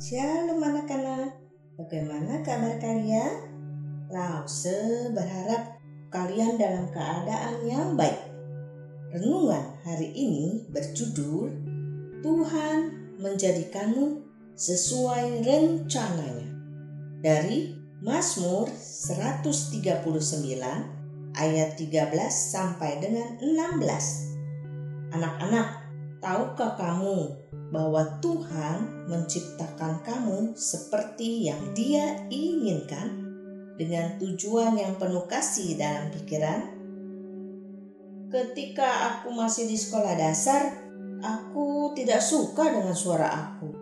Shalom anak-anak, bagaimana kabar kalian? Lause berharap kalian dalam keadaan yang baik. Renungan hari ini berjudul Tuhan menjadikanmu sesuai rencananya. Dari Mazmur 139 ayat 13 sampai dengan 16. Anak-anak, tahukah kamu bahwa Tuhan menciptakan kamu seperti yang Dia inginkan dengan tujuan yang penuh kasih dalam pikiran. Ketika aku masih di sekolah dasar, aku tidak suka dengan suara aku.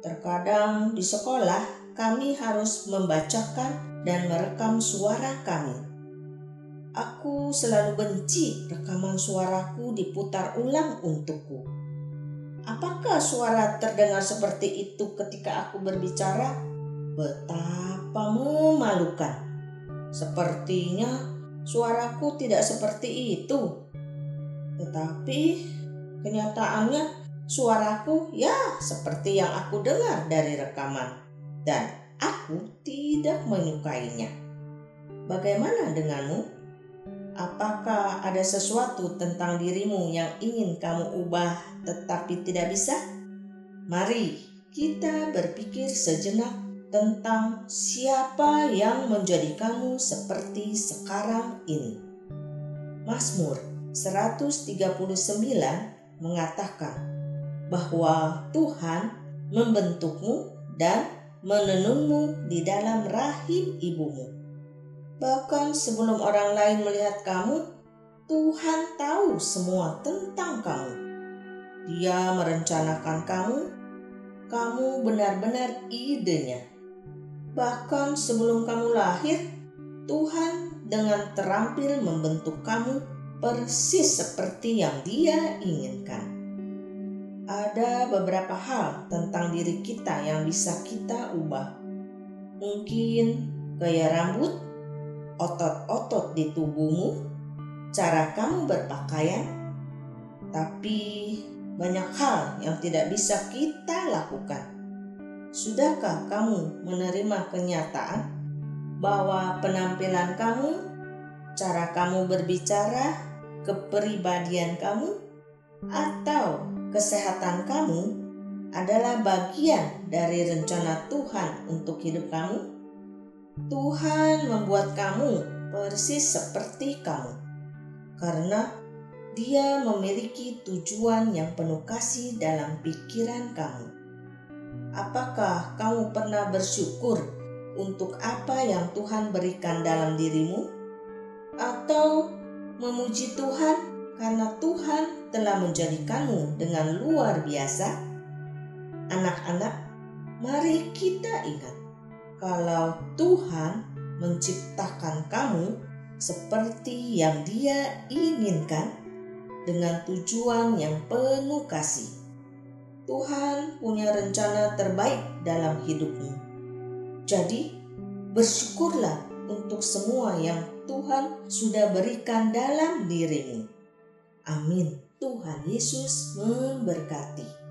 Terkadang di sekolah kami harus membacakan dan merekam suara kami. Aku selalu benci rekaman suaraku diputar ulang untukku Apakah suara terdengar seperti itu ketika aku berbicara? Betapa memalukan. Sepertinya suaraku tidak seperti itu. Tetapi kenyataannya suaraku ya seperti yang aku dengar dari rekaman. Dan aku tidak menyukainya. Bagaimana denganmu? Apakah ada sesuatu tentang dirimu yang ingin kamu ubah tetapi tidak bisa? Mari kita berpikir sejenak tentang siapa yang menjadikanmu seperti sekarang ini. Mazmur 139 mengatakan bahwa Tuhan membentukmu dan menenunmu di dalam rahim ibumu Bahkan sebelum orang lain melihat kamu, Tuhan tahu semua tentang kamu. Dia merencanakan kamu, kamu benar-benar idenya. Bahkan sebelum kamu lahir, Tuhan dengan terampil membentuk kamu persis seperti yang Dia inginkan. Ada beberapa hal tentang diri kita yang bisa kita ubah. Mungkin gaya rambut otot-otot di tubuhmu, cara kamu berpakaian, tapi banyak hal yang tidak bisa kita lakukan. Sudahkah kamu menerima kenyataan bahwa penampilan kamu, cara kamu berbicara, kepribadian kamu, atau kesehatan kamu adalah bagian dari rencana Tuhan untuk hidup kamu? Tuhan membuat kamu persis seperti kamu, karena Dia memiliki tujuan yang penuh kasih dalam pikiran kamu. Apakah kamu pernah bersyukur untuk apa yang Tuhan berikan dalam dirimu, atau memuji Tuhan karena Tuhan telah menjadikanmu dengan luar biasa? Anak-anak, mari kita ingat kalau Tuhan menciptakan kamu seperti yang Dia inginkan dengan tujuan yang penuh kasih. Tuhan punya rencana terbaik dalam hidupmu. Jadi, bersyukurlah untuk semua yang Tuhan sudah berikan dalam dirimu. Amin. Tuhan Yesus memberkati.